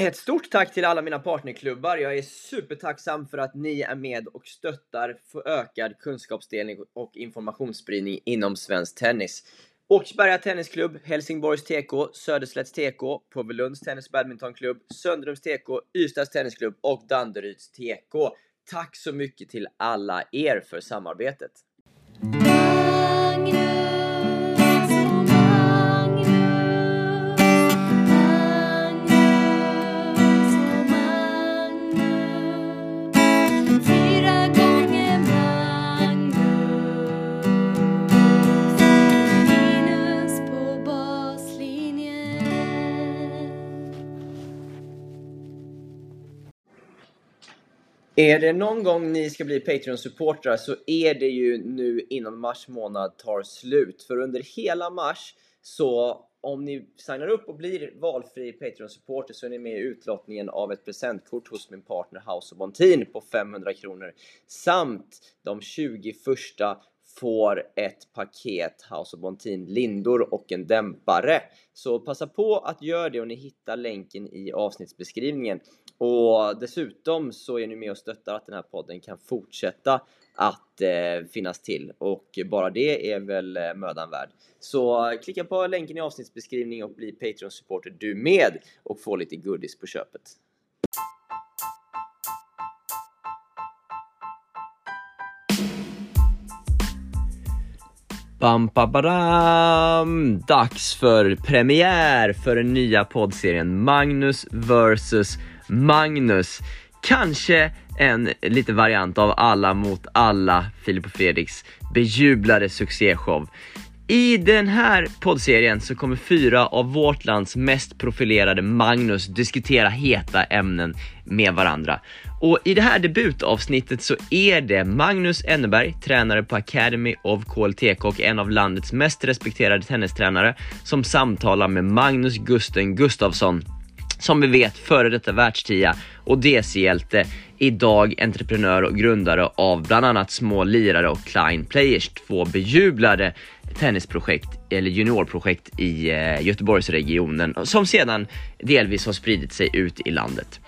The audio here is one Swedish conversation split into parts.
Ett stort tack till alla mina partnerklubbar. Jag är supertacksam för att ni är med och stöttar för ökad kunskapsdelning och informationsspridning inom svensk tennis. Åkersberga Tennisklubb, Helsingborgs TK, Söderslätts TK, Påvelunds Tennis Badmintonklubb, Söndrums TK, Ystads Tennisklubb och Danderyds TK. Tack så mycket till alla er för samarbetet. Är det någon gång ni ska bli Patreon-supportrar så är det ju nu innan mars månad tar slut. För under hela mars så om ni signar upp och blir valfri Patreon-supporter så är ni med i utlottningen av ett presentkort hos min partner House of Bontin på 500 kronor. Samt de 20 första får ett paket House of Bontin lindor och en dämpare. Så passa på att göra det och ni hittar länken i avsnittsbeskrivningen. Och dessutom så är ni med och stöttar att den här podden kan fortsätta att eh, finnas till och bara det är väl eh, mödan värd. Så klicka på länken i avsnittsbeskrivningen och bli Patreon-supporter du med och få lite goodies på köpet. Bam, bam, badam. Dags för premiär för den nya poddserien Magnus vs Magnus. Kanske en liten variant av Alla mot alla, Filip och Fredriks bejublade succéshow. I den här poddserien så kommer fyra av vårt lands mest profilerade Magnus diskutera heta ämnen med varandra. Och i det här debutavsnittet så är det Magnus Enneberg, tränare på Academy of KLTK och en av landets mest respekterade tennistränare, som samtalar med Magnus Gusten Gustafsson som vi vet före detta världstia och DC-hjälte, idag entreprenör och grundare av bland annat Små Lirare och Klein Players, två bejublade tennisprojekt eller juniorprojekt i eh, Göteborgsregionen som sedan delvis har spridit sig ut i landet.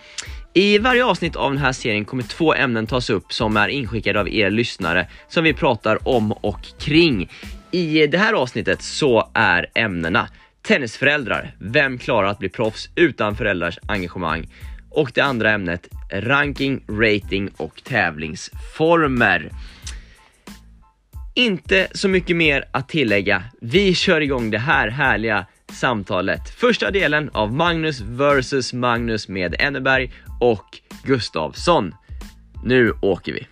I varje avsnitt av den här serien kommer två ämnen tas upp som är inskickade av er lyssnare som vi pratar om och kring. I det här avsnittet så är ämnena Tennisföräldrar, vem klarar att bli proffs utan föräldrars engagemang? Och det andra ämnet, ranking, rating och tävlingsformer. Inte så mycket mer att tillägga. Vi kör igång det här härliga samtalet. Första delen av Magnus vs Magnus med Enneberg och Gustavsson. Nu åker vi!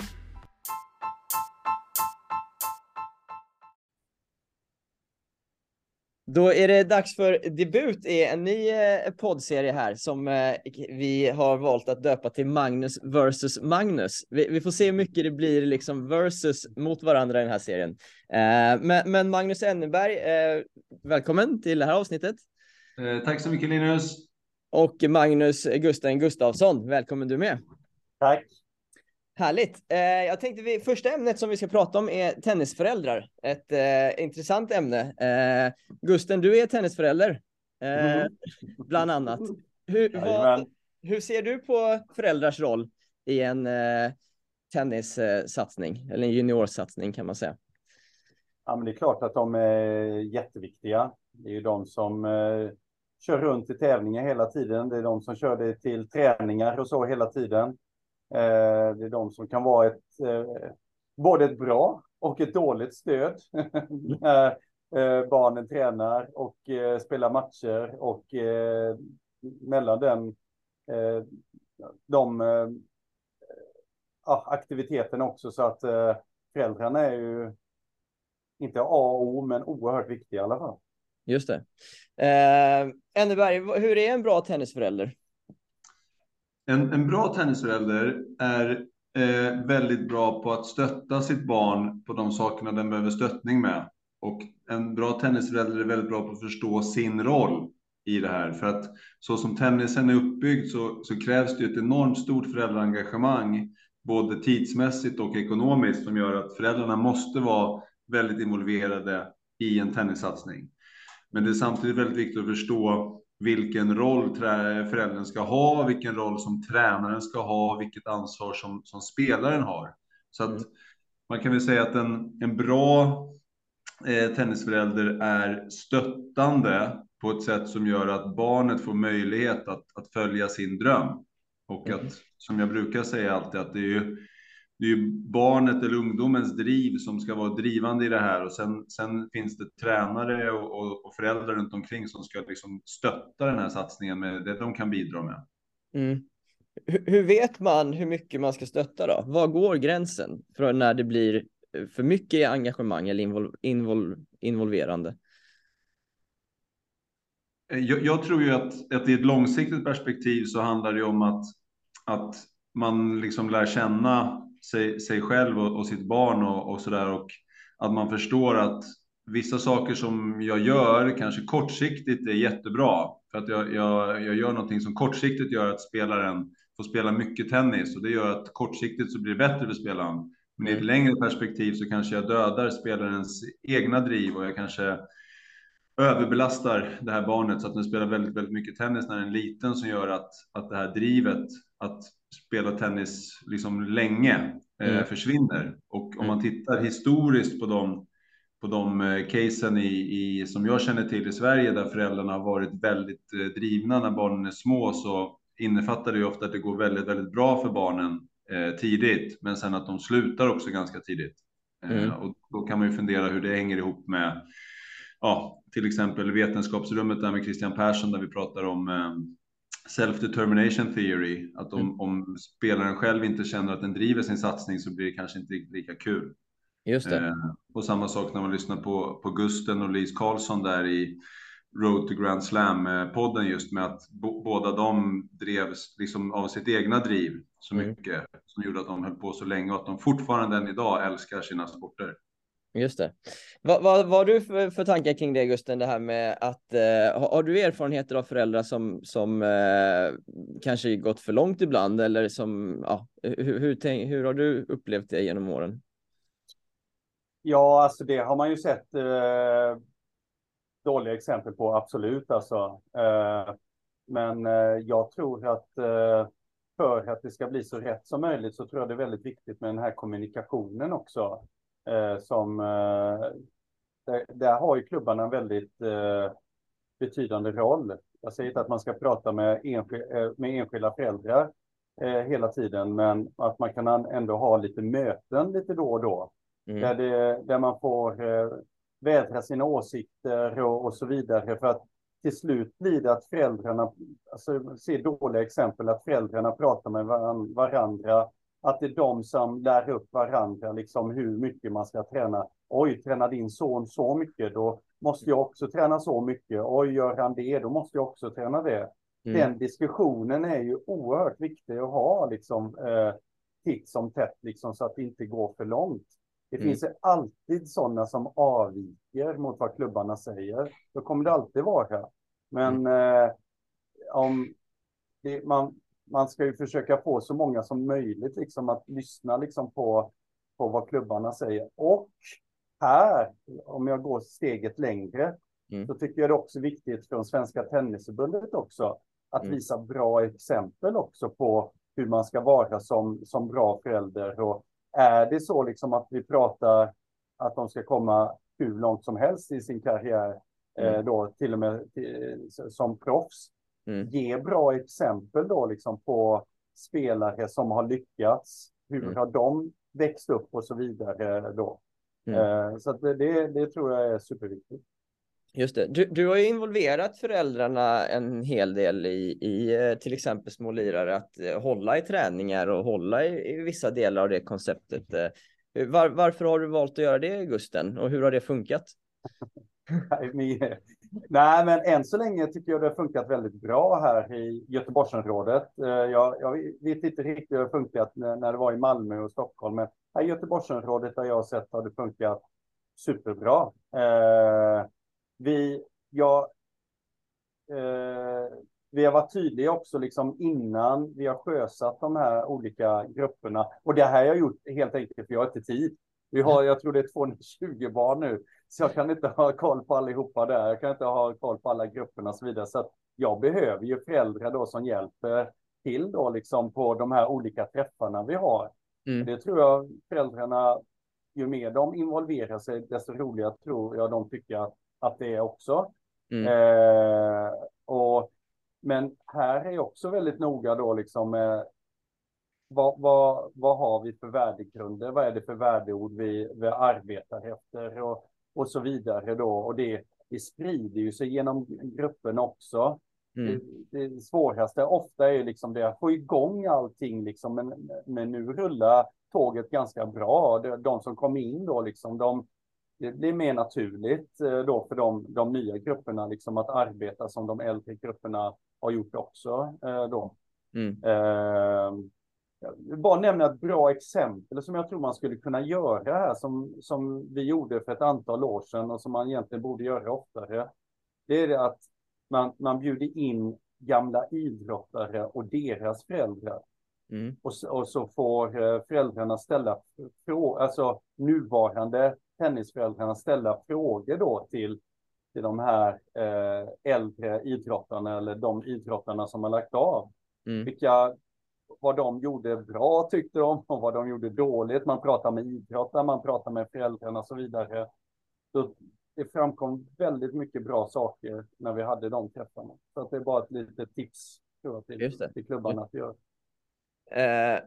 Då är det dags för debut i en ny eh, poddserie här som eh, vi har valt att döpa till Magnus versus Magnus. Vi, får se hur mycket det blir liksom versus mot varandra i den här serien. Eh, men, Magnus Enneberg, välkommen till det här avsnittet. Tack så mycket Linus. Och Magnus Gusten Gustafsson, välkommen du med. Tack. Härligt. Eh, jag tänkte vi, första ämnet som vi ska prata om är tennisföräldrar. Ett eh, intressant ämne. Eh, Gusten, du är tennisförälder, eh, mm. bland annat. Hur, vad, hur, ser du på föräldrars roll i en eh, tennissatsning, eller en juniorsatsning kan man säga? Ja, men det är klart att de är jätteviktiga. Det är ju de som eh, kör runt i tävlingar hela tiden. Det är de som kör det till träningar och så hela tiden. Eh, det är de som kan vara ett, eh, både ett bra och ett dåligt stöd när eh, barnen tränar och spelar matcher och mellan den, de aktiviteterna också så att föräldrarna är ju inte A och O men oerhört viktiga i alla fall. Just det. Eh, Enneberg, hur är en bra tennisförälder? En, en bra tennisförälder är eh, väldigt bra på att stötta sitt barn på de sakerna den behöver stöttning med. Och en bra tennisförälder är väldigt bra på att förstå sin roll i det här. För att så som tennisen är uppbyggd så, så krävs det ett enormt stort föräldraengagemang, både tidsmässigt och ekonomiskt, som gör att föräldrarna måste vara väldigt involverade i en tennissatsning. Men det är samtidigt väldigt viktigt att förstå vilken roll föräldern ska ha, vilken roll som tränaren ska ha, vilket ansvar som, som spelaren har. Så att mm. man kan väl säga att en, en bra eh, tennisförälder är stöttande på ett sätt som gör att barnet får möjlighet att, att följa sin dröm. Och mm. att, som jag brukar säga alltid, att det är ju det är ju barnet eller ungdomens driv som ska vara drivande i det här och sen, sen finns det tränare och, och, och föräldrar runt omkring som ska liksom stötta den här satsningen med det de kan bidra med. Mm. Hur, hur vet man hur mycket man ska stötta då? Var går gränsen för när det blir för mycket engagemang eller invol, invol, involverande? Jag, jag, tror ju att, att i ett långsiktigt perspektiv så handlar det om att, att man liksom lär känna sig, sig själv och, och sitt barn och, och där och att man förstår att vissa saker som jag gör kanske kortsiktigt är jättebra för att jag, jag, jag gör någonting som kortsiktigt gör att spelaren får spela mycket tennis och det gör att kortsiktigt så blir det bättre för spelaren. Men i ett mm. längre perspektiv så kanske jag dödar spelarens egna driv och jag kanske överbelastar det här barnet så att den spelar väldigt, väldigt mycket tennis när den är liten som gör att, att det här drivet att spela tennis liksom länge eh, mm. försvinner. Och om man mm. tittar historiskt på de, på de eh, casen i, i, som jag känner till i Sverige där föräldrarna har varit väldigt eh, drivna när barnen är små så innefattar det ju ofta att det går väldigt, väldigt bra för barnen eh, tidigt, men sen att de slutar också ganska tidigt. Eh, mm. och då kan man ju fundera hur det hänger ihop med ja, till exempel vetenskapsrummet där med Christian Persson där vi pratar om eh, self-determination theory, att om, mm. om, spelaren själv inte känner att den driver sin satsning så blir det kanske inte lika kul. Just det. Eh, och samma sak när man lyssnar på, på Gusten och Lise Karlsson där i Road to Grand Slam-podden just med att båda de drevs liksom av sitt egna driv så mm. mycket mm. som gjorde att de höll på så länge och att de fortfarande än idag älskar sina sporter. Just det. Vad, vad, vad har du för, för tankar kring det Gusten, det här med att eh, har, har, du erfarenheter av föräldrar som, som eh, kanske gått för långt ibland eller som, ja, hur, hur, tänk, hur har du upplevt det genom åren? Ja, alltså det har man ju sett eh, dåliga exempel på, absolut alltså. Eh, men eh, jag tror att eh, för att det ska bli så rätt som möjligt så tror jag det är väldigt viktigt med den här kommunikationen också. Eh, som, eh, där, där, har ju klubbarna en väldigt eh, betydande roll. Jag säger inte att man ska prata med, enskil, med enskilda föräldrar hela tiden, men att man kan ändå ha lite möten lite då och då. Mm. Där, det, där man får vädra sina åsikter och, och, så vidare. För att till slut blir det att föräldrarna, alltså se dåliga exempel, att föräldrarna pratar med varandra att det är de som lär upp varandra liksom hur mycket man ska träna. Oj, tränar din son så mycket, då måste jag också träna så mycket. Oj, gör han det, då måste jag också träna det. Mm. Den diskussionen är ju oerhört viktig att ha liksom eh, titt som tätt, liksom, så att det inte går för långt. Det mm. finns alltid sådana som avviker mot vad klubbarna säger. Då kommer det alltid vara. Men mm. eh, om det, man, man ska ju försöka få så många som möjligt liksom att lyssna liksom på, på vad klubbarna säger. Och här, om jag går steget längre, mm. så tycker jag det är också viktigt från Svenska Tennisförbundet också att mm. visa bra exempel också på hur man ska vara som, som bra förälder. Och är det så liksom att vi pratar att de ska komma hur långt som helst i sin karriär, mm. eh, då till och med till, som proffs, Mm. Ge bra exempel då liksom på spelare som har lyckats. Hur mm. har de växt upp och så vidare då. Mm. Eh, så det, det tror jag är superviktigt. Just det. Du, du har ju involverat föräldrarna en hel del i, i eh, till exempel små lirare att eh, hålla i träningar och hålla i, i vissa delar av det konceptet. Var, varför har du valt att göra det, Gusten? Och hur har det funkat? Nej, men än så länge tycker jag det har funkat väldigt bra här i Göteborgsområdet. Eh, jag, jag vet inte riktigt hur det har funkat när det var i Malmö och Stockholm, men här i Göteborgsområdet där jag har sett har det funkat superbra. Eh, vi, ja, eh, vi har varit tydliga också liksom innan vi har sjösatt de här olika grupperna. Och det här har jag gjort helt enkelt för jag har inte tid. Vi har, jag tror det är 220 barn nu så jag kan inte ha koll på allihopa där. Jag kan inte ha koll på alla grupperna och så vidare. Så jag behöver ju föräldrar då som hjälper till då liksom på de här olika träffarna vi har. Mm. Det tror jag föräldrarna, ju mer de involverar sig, desto roligare tror jag de tycker att, att det är också. Mm. Eh, och, men här är jag också väldigt noga då liksom med vad, vad, vad har vi för värdegrunder? Vad är det för värdeord vi, vi arbetar efter och, och så vidare då. Och det, det sprider ju sig genom gruppen också. Mm. Det, det svåraste ofta är liksom det att få igång allting liksom. Men, men nu rullar tåget ganska bra. De, de som kommer in då liksom, de, det blir mer naturligt eh, då för de, de nya grupperna liksom att arbeta som de äldre grupperna har gjort också eh, då. Mm. Eh, jag bara nämna ett bra exempel som jag tror man skulle kunna göra här som, som vi gjorde för ett antal år sedan och som man egentligen borde göra oftare. Det är det att man, man bjuder in gamla idrottare och deras föräldrar. Mm. Och, så- och så får eh, föräldrarna ställa frågor, alltså nuvarande tennisföräldrarna ställa frågor då till, till de här eh, äldre idrottarna eller de idrottarna som har lagt av. Mm. Vilka, vad de gjorde bra tyckte de och vad de gjorde dåligt. Man pratar med idrottare, man pratar med föräldrarna och så vidare. Så det framkom väldigt mycket bra saker när vi hade de träffarna. Så att det är bara ett litet tips tror jag, till, till klubbarna att göra. Eh,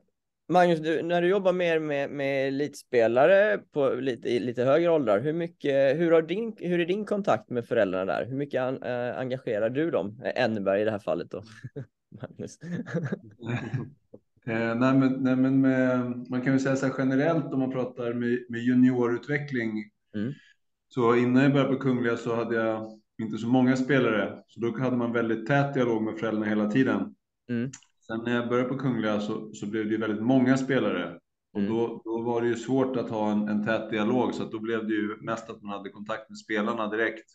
Magnus, du, när du jobbar mer med, med elitspelare på lite, i lite högre åldrar, hur, mycket, hur, har din, hur är din kontakt med föräldrarna där? Hur mycket an, eh, engagerar du dem? Enneberg i det här fallet då. Magnus. Eh, nej, men, nej, men med, man kan väl säga så här generellt om man pratar med, med juniorutveckling. Mm. Så innan jag började på Kungliga så hade jag inte så många spelare. Så då hade man väldigt tät dialog med föräldrarna hela tiden. Mm. Sen när jag började på Kungliga så, så blev det ju väldigt många spelare. Och Mm. då, då var det ju svårt att ha en, en tät dialog. Så att då blev det ju mest att man hade kontakt med spelarna direkt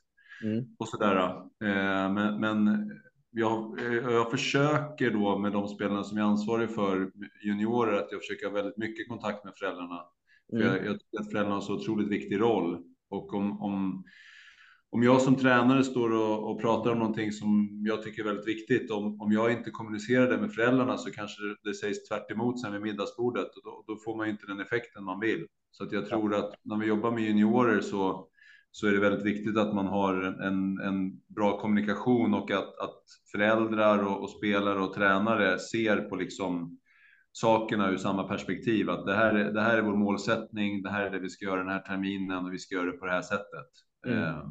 Mm. och sådär. Eh, men men jag, eh, jag försöker då med de spelarna som jag är ansvarig för, juniorer, att jag försöker ha väldigt mycket kontakt med föräldrarna. För Mm. jag, jag tycker att föräldrarna har så otroligt viktig roll. Och om, om, om jag som tränare står och, och pratar om någonting som jag tycker är väldigt viktigt, om, om jag inte kommunicerar det med föräldrarna så kanske det, det sägs tvärt emot sen vid middagsbordet och då, då får man ju inte den effekten man vill. Så att jag tror att när vi jobbar med juniorer så, så är det väldigt viktigt att man har en, en bra kommunikation och att, att föräldrar och, och spelare och tränare ser på liksom sakerna ur samma perspektiv. Att det här, är, det här är vår målsättning, det här är det vi ska göra den här terminen och vi ska göra det på det här sättet. Mm. Eh,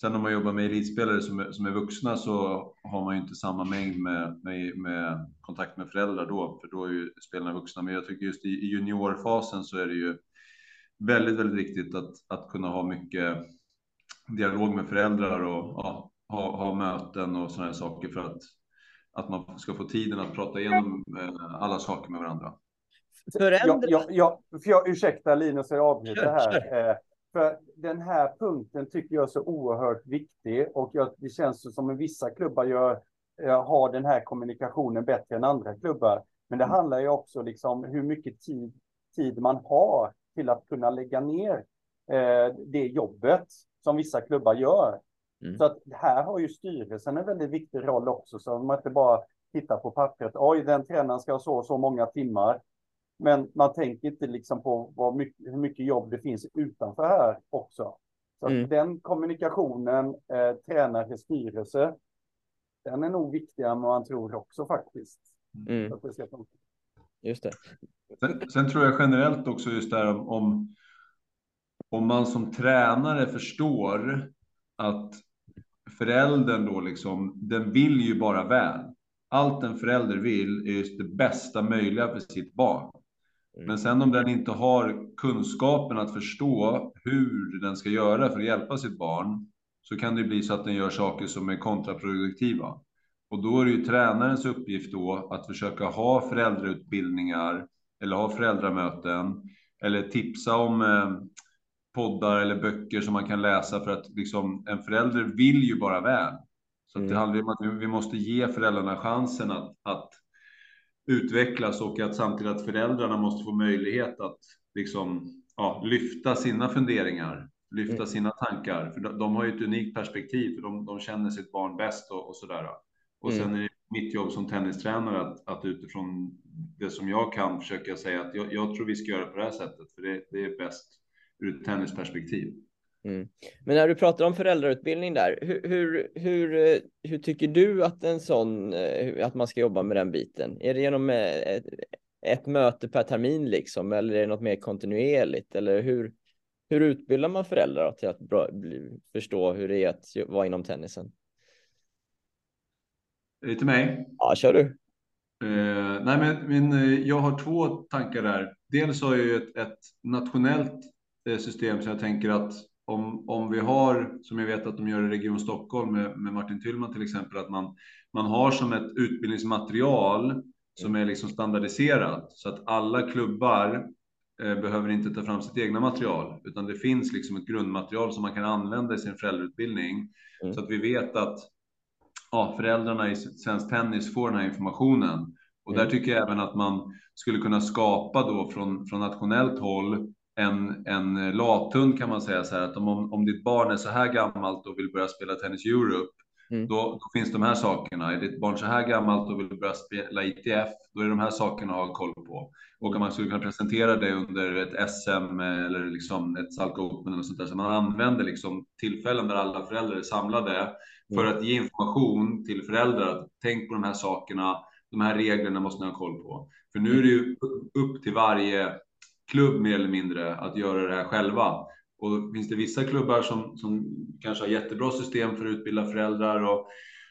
sen om man jobbar med elitspelare som som är vuxna så har man ju inte samma mängd med, med, med kontakt med föräldrar då, för då är ju spelarna vuxna. Men jag tycker just i, i juniorfasen så är det ju väldigt, väldigt viktigt att, att kunna ha mycket dialog med föräldrar och ja, ha, ha möten och sådana saker för att, att man ska få tiden att prata igenom eh, alla saker med varandra. Förändra... Jag, jag, jag, för jag, ursäkta Linus, jag avbryter här. Eh, för den här punkten tycker jag är så oerhört viktig och jag, det känns som att vissa klubbar gör, eh, har den här kommunikationen bättre än andra klubbar. Men det Mm. handlar ju också liksom hur mycket tid, tid man har till att kunna lägga ner eh, det jobbet som vissa klubbar gör. Mm. Så att här har ju styrelsen en väldigt viktig roll också, så man inte bara tittar på pappret. Oj, den tränaren ska ha så och så många timmar. Men man tänker inte liksom på vad mycket, hur mycket jobb det finns utanför här också. Så att Mm. den kommunikationen, eh, tränare, styrelse, den är nog viktigare än man tror också faktiskt. Mm. Att det ska funka. Just det. Sen, sen tror jag generellt också just där om, om, om man som tränare förstår att föräldern då liksom, den vill ju bara väl. Allt en förälder vill är just det bästa möjliga för sitt barn. Mm. Men sen om den inte har kunskapen att förstå hur den ska göra för att hjälpa sitt barn, så kan det bli så att den gör saker som är kontraproduktiva. Och då är det ju tränarens uppgift då att försöka ha föräldrautbildningar eller ha föräldramöten eller tipsa om eh, poddar eller böcker som man kan läsa för att liksom, en förälder vill ju bara väl. Så att det Mm. handlar om att vi- vi måste ge föräldrarna chansen att, att utvecklas och att samtidigt att föräldrarna måste få möjlighet att liksom, ja, lyfta sina funderingar, lyfta Mm. sina tankar. För de, de har ju ett unikt perspektiv, för de, de känner sitt barn bäst och, och sådär. Och mm. sen är det mitt jobb som tennistränare att, att utifrån det som jag kan försöka säga att jag, jag tror vi ska göra på det här sättet, för det, det är bäst ur ett tennisperspektiv. Mm. Men när du pratar om föräldrautbildning där, hur, hur, hur, eh, hur, tycker du att en sån, eh, att man ska jobba med den biten? Är det genom eh, ett, ett möte per termin liksom, eller är det något mer kontinuerligt? Eller hur, hur utbildar man föräldrar till att bra, bli, förstå hur det är att vara inom tennisen? Är det till mig? Ja, kör du. Eh, nej, men, men jag har två tankar där. Dels har jag ju ett, ett nationellt system så jag tänker att om, om vi har, som jag vet att de gör i Region Stockholm med, med Martin Tyllman till exempel, att man, man har som ett utbildningsmaterial som är liksom standardiserat så att alla klubbar eh, behöver inte ta fram sitt egna material, utan det finns liksom ett grundmaterial som man kan använda i sin föräldrautbildning mm. så att vi vet att ja, föräldrarna i svensk tennis får den här informationen. Och mm. där tycker jag även att man skulle kunna skapa då från, från nationellt håll en, en lathund kan man säga så här att om, om ditt barn är så här gammalt och vill börja spela Tennis Europe, mm. då, då, finns de här sakerna. Är ditt barn så här gammalt och vill börja spela ITF, då är det de här sakerna att ha koll på. Och om man skulle kunna presentera det under ett SM eller liksom ett Salk Open eller sånt där, så man använder liksom tillfällen där alla föräldrar är samlade för mm. att ge information till föräldrar att tänk på de här sakerna, de här reglerna måste ni ha koll på. För nu är det ju upp till varje klubb mer eller mindre att göra det här själva. Och då finns det vissa klubbar som, som kanske har jättebra system för att utbilda föräldrar och,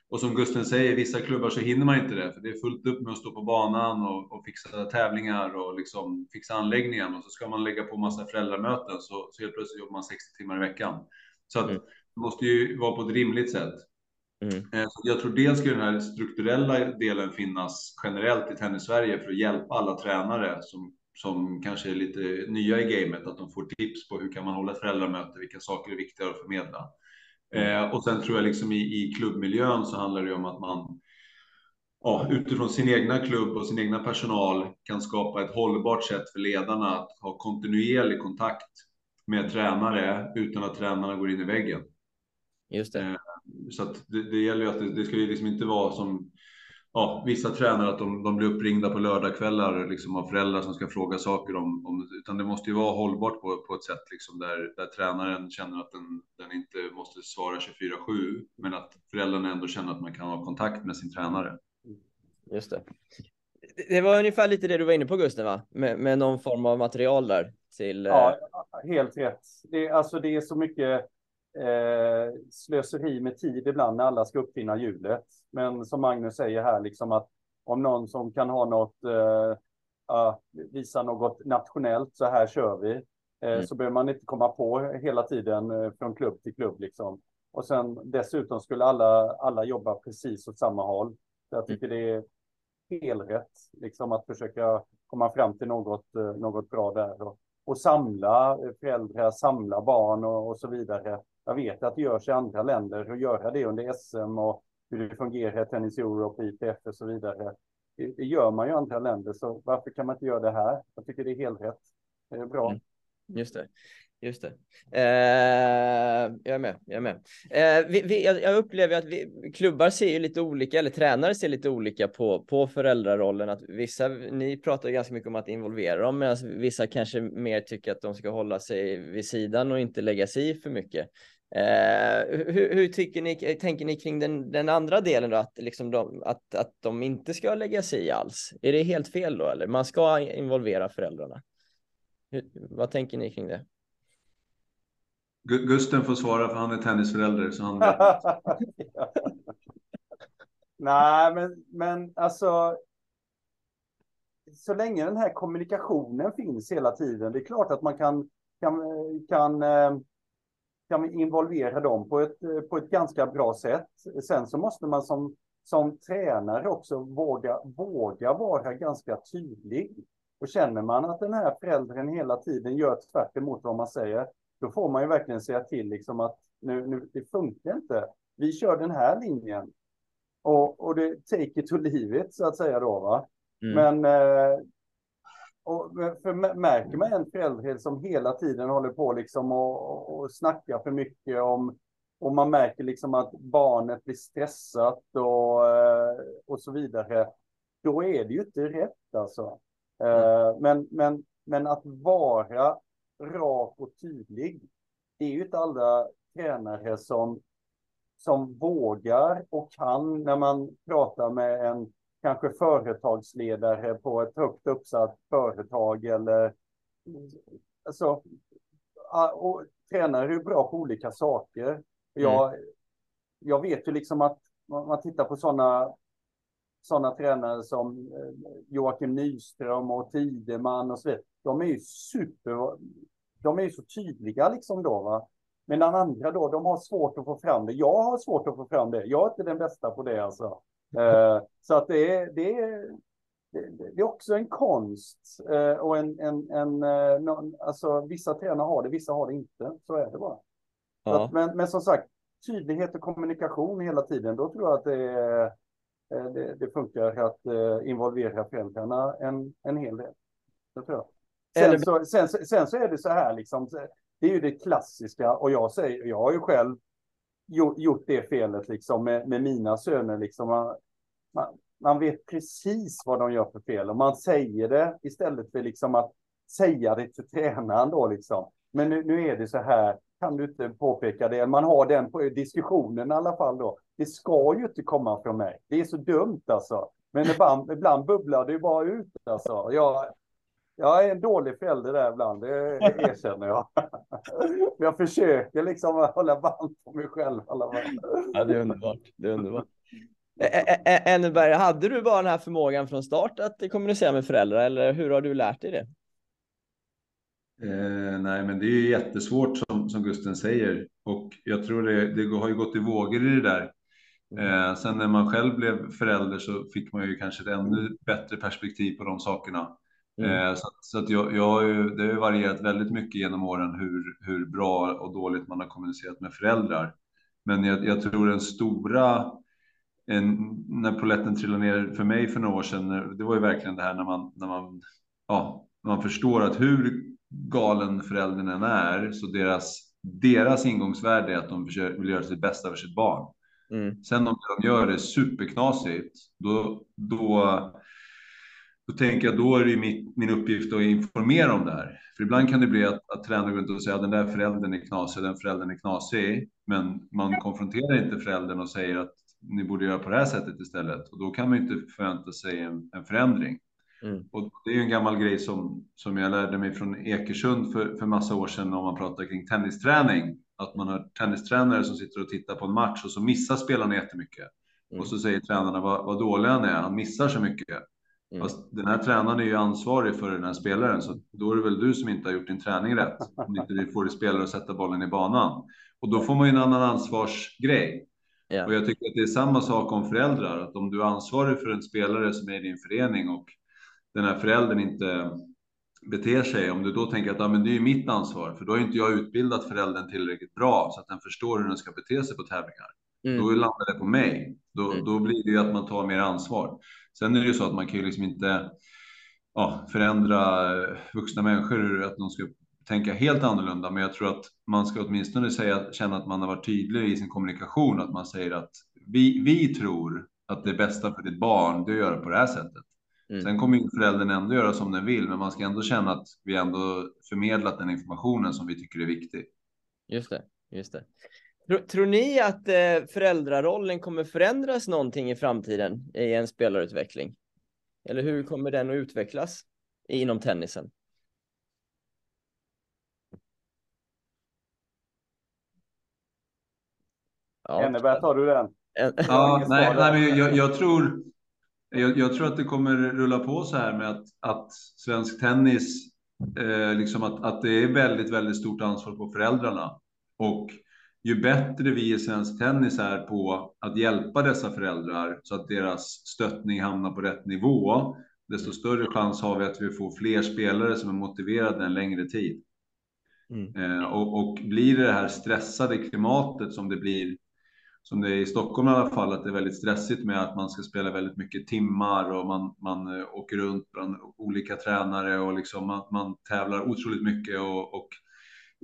och som Gusten säger, vissa klubbar så hinner man inte det, för det är fullt upp med att stå på banan och, och fixa tävlingar och liksom fixa anläggningen och så ska man lägga på massa föräldramöten så, så helt plötsligt jobbar man 60 timmar i veckan. Så att mm. det måste ju vara på ett rimligt sätt. Mm. Eh, så jag tror dels ska den här strukturella delen finnas generellt i tennis Sverige för att hjälpa alla tränare som som kanske är lite nya i gamet, att de får tips på hur kan man hålla ett föräldramöte, vilka saker är viktiga att förmedla. Mm. Eh, och sen tror jag liksom i, i klubbmiljön så handlar det om att man ja, utifrån sin egna klubb och sin egna personal kan skapa ett hållbart sätt för ledarna att ha kontinuerlig kontakt med tränare utan att tränarna går in i väggen. Just det. Eh, så det, det gäller ju att det, det ska ju liksom inte vara som ja, vissa tränare att de, de blir uppringda på lördagskvällar liksom, av föräldrar som ska fråga saker om, om utan det måste ju vara hållbart på, på ett sätt liksom, där, där tränaren känner att den, den inte måste svara 24-7, men att föräldrarna ändå känner att man kan ha kontakt med sin tränare. Just det. Det var ungefär lite det du var inne på Gusten, va? Med, med någon form av material där till. Ja, eh, helt rätt. Det, alltså, det är så mycket eh, slöseri med tid ibland när alla ska uppfinna hjulet. Men som Magnus säger här, liksom att om någon som kan ha något, eh, visa något nationellt, så här kör vi, eh, mm. så behöver man inte komma på hela tiden eh, från klubb till klubb. Liksom. Och sen dessutom skulle alla, alla jobba precis åt samma håll. Så jag mm. tycker det är helrätt liksom, att försöka komma fram till något, eh, något bra där. Och, och samla föräldrar, samla barn och, och så vidare jag vet att det görs i andra länder och göra det under SM och hur det fungerar i Tennis Europe, ITF och så vidare. Det, det, gör man ju i andra länder, så varför kan man inte göra det här? Jag tycker det är helt rätt. Det är bra. Mm. Just det. Just det. Eh, jag är med. Jag, är med. Eh, vi, vi, jag upplever att vi, klubbar ser ju lite olika, eller tränare ser lite olika på, på föräldrarollen. Att vissa, ni pratar ganska mycket om att involvera dem, medan vissa kanske mer tycker att de ska hålla sig vid sidan och inte lägga sig i för mycket. Eh, hur, hur, tycker ni, tänker ni kring den, den andra delen då, att, liksom de, att, att de inte ska lägga sig i alls? Är det helt fel då, eller? Man ska involvera föräldrarna. Hur, vad tänker ni kring det? Gusten får svara för han är tennisförälder. Så han Nej, men, men alltså. Så länge den här kommunikationen finns hela tiden. Det är klart att man kan, kan, kan eh, kan vi involvera dem på ett, på ett ganska bra sätt. Sen så måste man som, som tränare också våga, våga vara ganska tydlig. Och känner man att den här föräldern hela tiden gör tvärt emot vad man säger, då får man ju verkligen säga till liksom att nu, nu det funkar inte. Vi kör den här linjen. Och, och det take it to leave it, så att säga då. Va? Mm. Men eh, och för märker man en förälder som hela tiden håller på liksom och, och snackar för mycket om och man märker liksom att barnet blir stressat och, eh, och så vidare, då är det ju inte rätt alltså. Mm. Men, men, men att vara rak och tydlig, det är ju inte alla tränare som, som vågar och kan när man pratar med en kanske företagsledare på ett högt uppsatt företag eller alltså, och tränare är bra på olika saker. Jag, mm. jag vet ju liksom att om man tittar på sådana sådana tränare som eh, Joakim Nyström och Tideman och så vidare. De är ju super, de är ju så tydliga liksom då va. Men den andra då, de har svårt att få fram det. Jag har svårt att få fram det. Jag är inte den bästa på det alltså. Eh, så att det är, det är, det är också en konst eh, och en, en, en alltså vissa tränare har det, vissa har det inte. Så är det bara. Ja. Att, men, men som sagt, tydlighet och kommunikation hela tiden, då tror jag att det Eh, det, det funkar att eh, involvera föräldrarna en, en hel del. Det tror jag. Sen, så, sen, sen, så är det så här, liksom, det är ju det klassiska och jag, säger, jag har ju själv gjort, gjort det felet liksom, med, med mina söner. Liksom. Man, man, man, vet precis vad de gör för fel och man säger det istället för liksom att säga det till tränaren. Då, liksom. Men nu, nu är det så här, kan du inte påpeka det? Man har den på diskussionen i alla fall då. Det ska ju inte komma från mig. Det är så dumt alltså. Men ibland, ibland bubblar det ju bara ut alltså. Jag, jag är en dålig förälder där ibland, det erkänner jag. jag försöker liksom hålla band på mig själv. Alla ja, det är underbart. Det är underbart. Enneberg, hade du bara den här förmågan från start att kommunicera med föräldrar eller hur har du lärt dig det? Eh, nej, men det är jättesvårt som, som Gusten säger och jag tror det, det har ju gått i vågor i det där. Eh, sen när man själv blev förälder så fick man ju kanske ett ännu bättre perspektiv på de sakerna. Mm. Eh, så, så, att jag, jag det har ju varierat väldigt mycket genom åren hur, hur bra och dåligt man har kommunicerat med föräldrar. Men jag, jag tror den stora, en, när poletten trillade ner för mig för några år sedan, det var ju verkligen det här när man, när man, ja, man förstår att hur galen föräldern än är, så deras, deras ingångsvärde är att de vill göra sitt bästa för sitt barn. Mm. Sen om de gör det superknasigt, då, då, då tänker jag då är det mitt, min uppgift att informera om det här. För ibland kan det bli att, att tränaren går runt och säger att den där föräldern är knasig, den föräldern är knasig. Men man konfronterar inte föräldern och säger att ni borde göra på det här sättet istället. Och då kan man inte förvänta sig en, en förändring. Mm. Och det är ju en gammal grej som, som jag lärde mig från Ekersund för, för massa år sedan om man pratar kring tennisträning. Att man har tennistränare som sitter och tittar på en match och så missar spelarna jättemycket. Mm. Och så säger tränarna vad, vad dålig han är, han missar så mycket. Mm. Fast den här tränaren är ju ansvarig för den här spelaren, så då är det väl du som inte har gjort din träning rätt. Om inte du får din spelare att sätta bollen i banan. Och då får man ju en annan ansvarsgrej. Yeah. Och jag tycker att det är samma sak om föräldrar, att om du är ansvarig för en spelare som är i din förening och den här föräldern inte beter sig, om du då tänker att ja, men det är mitt ansvar, för då har inte jag utbildat föräldern tillräckligt bra så att den förstår hur den ska bete sig på tävlingar. Mm. Då landar det på mig. Då, mm. då blir det ju att man tar mer ansvar. Sen är det ju så att man kan ju liksom inte ja, förändra vuxna människor, att de ska tänka helt annorlunda, men jag tror att man ska åtminstone säga, känna att man har varit tydlig i sin kommunikation, att man säger att vi, vi tror att det bästa för ditt barn, det är att göra på det här sättet. Mm. Sen kommer ju föräldern ändå göra som den vill, men man ska ändå känna att vi ändå förmedlat den informationen som vi tycker är viktig. Just det, just det. Tror, tror ni att eh, föräldrarollen kommer förändras någonting i framtiden i en spelarutveckling? Eller hur kommer den att utvecklas inom tennisen? Ja. Enneberg, tar du den? Ja, nej, nej, men jag, jag, tror, jag, jag, tror att det kommer rulla på så här med att, att svensk tennis, eh, liksom att, att det är väldigt, väldigt stort ansvar på föräldrarna. Och ju bättre vi i svensk tennis är på att hjälpa dessa föräldrar så att deras stöttning hamnar på rätt nivå, desto större chans har vi att vi får fler spelare som är motiverade en längre tid. Mm. Eh, och, och blir det det här stressade klimatet som det blir som det är i Stockholm i alla fall, att det är väldigt stressigt med att man ska spela väldigt mycket timmar och man, man eh, åker runt bland olika tränare och liksom man, man tävlar otroligt mycket och, och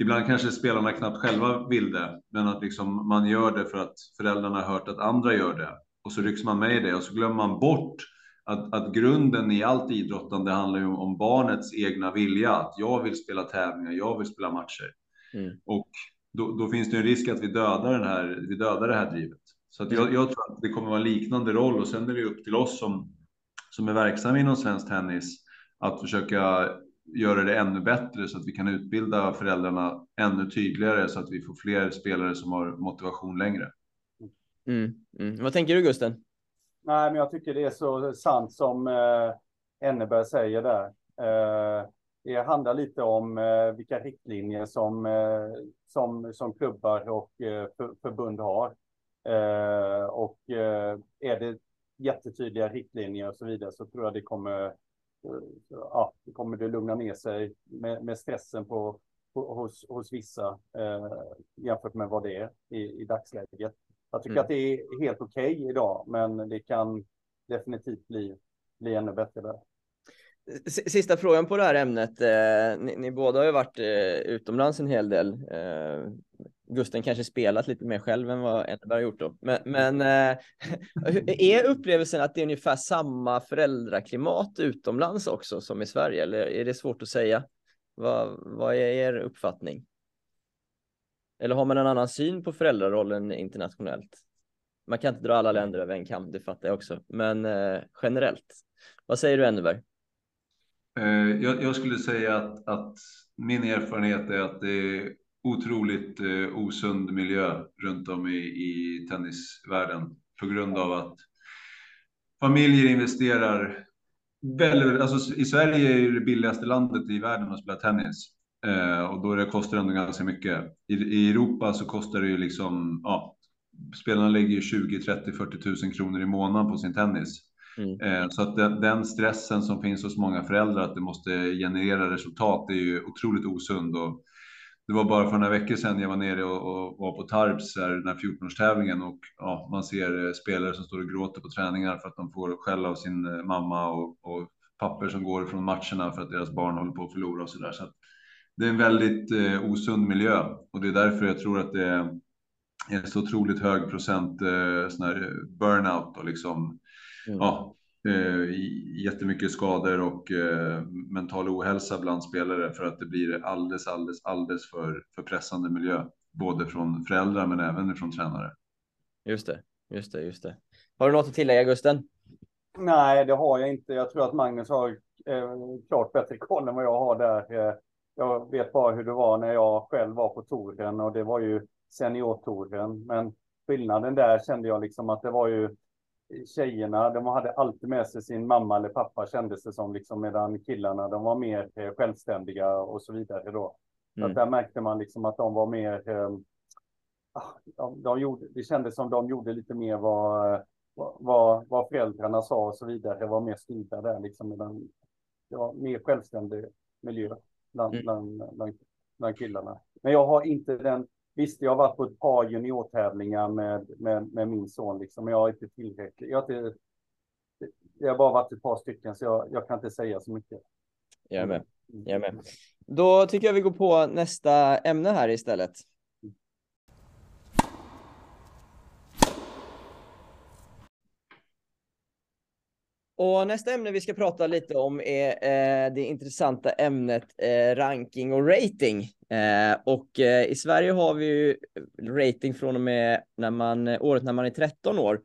ibland kanske spelarna knappt själva vill det, men att liksom man gör det för att föräldrarna har hört att andra gör det. Och så rycks man med i det och så glömmer man bort att, att grunden i allt idrottande handlar ju om barnets egna vilja. Att jag vill spela tävlingar, jag vill spela matcher. Mm. Och då, då, finns det en risk att vi dödar, den här, vi dödar det här drivet. Så att jag, jag tror att det kommer vara liknande roll och sen är det upp till oss som, som är verksamma inom svensk tennis att försöka göra det ännu bättre så att vi kan utbilda föräldrarna ännu tydligare så att vi får fler spelare som har motivation längre. Mm, mm. Vad tänker du Gusten? Nej, men jag tycker det är så sant som eh, Enneberg säger där. Eh, det handlar lite om eh, vilka riktlinjer som, eh, som, som klubbar och eh, för, förbund har. Eh, och eh, är det jättetydliga riktlinjer och så vidare så tror jag det kommer, ja, det kommer det lugna ner sig med, med stressen på, på, hos, hos vissa eh, jämfört med vad det är i, i dagsläget. Jag tycker mm. att det är helt okej okay idag, men det kan definitivt bli, bli ännu bättre där. Sista frågan på det här ämnet. Eh, ni, ni, båda har ju varit eh, utomlands en hel del. Eh, Gusten kanske spelat lite mer själv än vad Edberg har gjort då. Men, men eh, är upplevelsen att det är ungefär samma föräldraklimat utomlands också som i Sverige? Eller är det svårt att säga? Vad, vad är er uppfattning? Eller har man en annan syn på föräldrarollen internationellt? Man kan inte dra alla länder över en kam, det fattar jag också. Men eh, generellt, vad säger du Enneberg? Eh, jag, jag, skulle säga att, att, min erfarenhet är att det är otroligt eh, osund miljö runt om i, i tennisvärlden på grund av att familjer investerar väldigt, alltså i Sverige är ju det billigaste landet i världen att spela tennis. Eh, och då det kostar det ändå ganska mycket. I, I, Europa så kostar det ju liksom, ja, spelarna lägger ju 20, 30, 40 tusen kronor i månaden på sin tennis. Mm. Eh, så att den, den, stressen som finns hos många föräldrar att det måste generera resultat är ju otroligt osund. Och det var bara för några veckor sedan jag var nere och, och var på Tarps, den här 14-årstävlingen och ja, man ser eh, spelare som står och gråter på träningar för att de får skäll av sin eh, mamma och, och papper som går från matcherna för att deras barn håller på att förlora och så där. Så det är en väldigt eh, osund miljö och det är därför jag tror att det är så otroligt hög procent eh, sån här burnout och liksom mm. ja, eh, jättemycket skador och eh, mental ohälsa bland spelare för att det blir alldeles, alldeles, alldeles för, för pressande miljö, både från föräldrar men även från tränare. Just det, just det, just det. Har du något att tillägga Gusten? Nej, det har jag inte. Jag tror att Magnus har eh, klart bättre koll än vad jag har där. Eh, jag vet bara hur det var när jag själv var på touren och det var ju seniortouren. Men skillnaden där kände jag liksom att det var ju tjejerna, de hade alltid med sig sin mamma eller pappa kändes det som, liksom, medan killarna, de var mer eh, självständiga och så vidare då. Mm. Så där märkte man liksom att de var mer, eh, de, de gjorde, det kändes som de gjorde lite mer vad, vad, vad föräldrarna sa och så vidare, var mer styrda där liksom, medan det var mer självständig miljö bland, mm. bland, bland, bland killarna. Men jag har inte den Visst, jag har varit på ett par juniortävlingar med, med, med min son, liksom, men jag har inte tillräckligt. Jag har, inte, jag har bara varit ett par stycken, så jag, jag kan inte säga så mycket. Jag är med. Mm. Jag är med. Då tycker jag vi går på nästa ämne här istället. Och nästa ämne vi ska prata lite om är eh, det intressanta ämnet eh, ranking och rating. Eh, och eh, i Sverige har vi ju rating från och med när man, året när man är 13 år.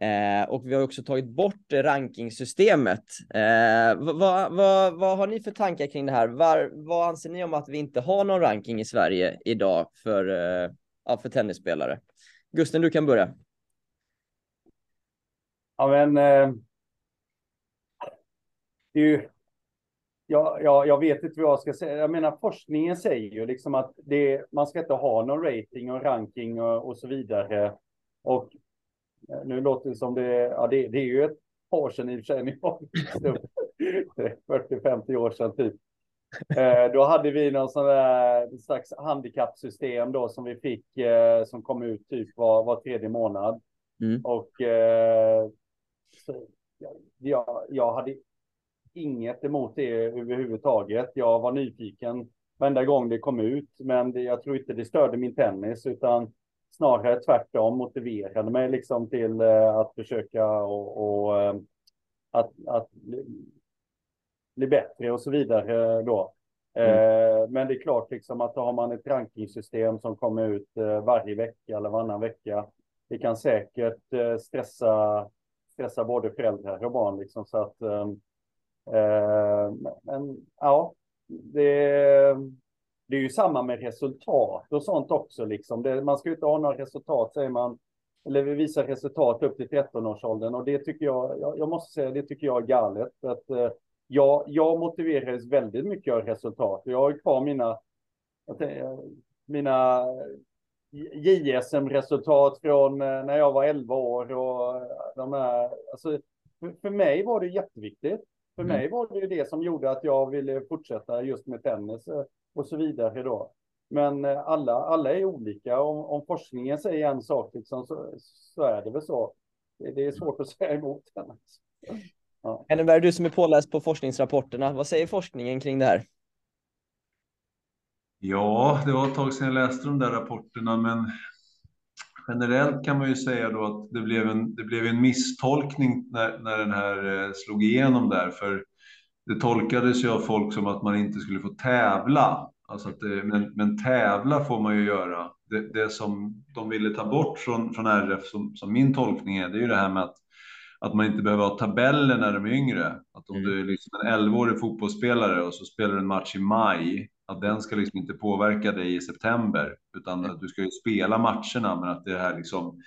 Eh, och vi har också tagit bort rankingsystemet. Eh, vad, vad, vad har ni för tankar kring det här? Var, vad anser ni om att vi inte har någon ranking i Sverige idag för, eh, ja, för tennisspelare? Gusten, du kan börja. Ja, men eh, det är ju, ja, ja, jag vet inte vad jag ska säga. Jag menar, forskningen säger ju liksom att det, man ska inte ha någon rating och ranking och, och så vidare. Och eh, nu låter det som det, ja, det, det är ju ett par sedan i och för sig, 40-50 år sedan typ. Eh, då hade vi någon sån där slags handikappsystem då som vi fick eh, som kom ut typ var, var tredje månad. Mm. Och eh, så, jag, jag hade inget emot det överhuvudtaget. Jag var nyfiken varenda gång det kom ut. Men det, jag tror inte det störde min tennis utan snarare tvärtom motiverade mig liksom till eh, att försöka och, och eh, att, att bli, bättre och så vidare då. Mm. Eh, men det är klart liksom att då har man ett rankingsystem som kommer ut varje vecka eller varannan vecka. Det kan säkert stressa, stressa både föräldrar och barn liksom så att Eh, men ja, det, det är ju samma med resultat och sånt också liksom. Det, man ska ju inte ha några resultat säger man eller vi visar resultat upp till 13-årsåldern och det tycker jag, jag, jag, måste säga, det tycker jag är galet. Att, eh, jag, jag motiverades väldigt mycket av resultat. Jag har kvar mina, mina JSM-resultat från eh, när jag var 11 år och de här, alltså, för, för mig var det jätteviktigt. För mm. mig var det ju det som gjorde att jag ville fortsätta just med tennis eh, och så vidare då. Men eh, alla, alla är olika. Om, om forskningen säger en sak liksom, så, så är det väl så. Det, det är svårt att säga emot den. Ja. Henneberg, du som är påläst på forskningsrapporterna, vad säger forskningen kring det här? Ja, det var ett tag sedan jag läste de där rapporterna, men generellt kan man ju säga då att det blev en, det blev en misstolkning när, när den här eh, slog igenom där, för det tolkades ju av folk som att man inte skulle få tävla. Alltså det, men, men tävla får man ju göra. Det, det som de ville ta bort från, från RF, som, som min tolkning är, det är ju det här med att att man inte behöver ha tabeller när de är yngre. Att om mm. du är liksom en 11-årig fotbollsspelare och så spelar du en match i maj, att den ska liksom inte påverka dig i september, utan att du ska ju spela matcherna, men att det är här liksom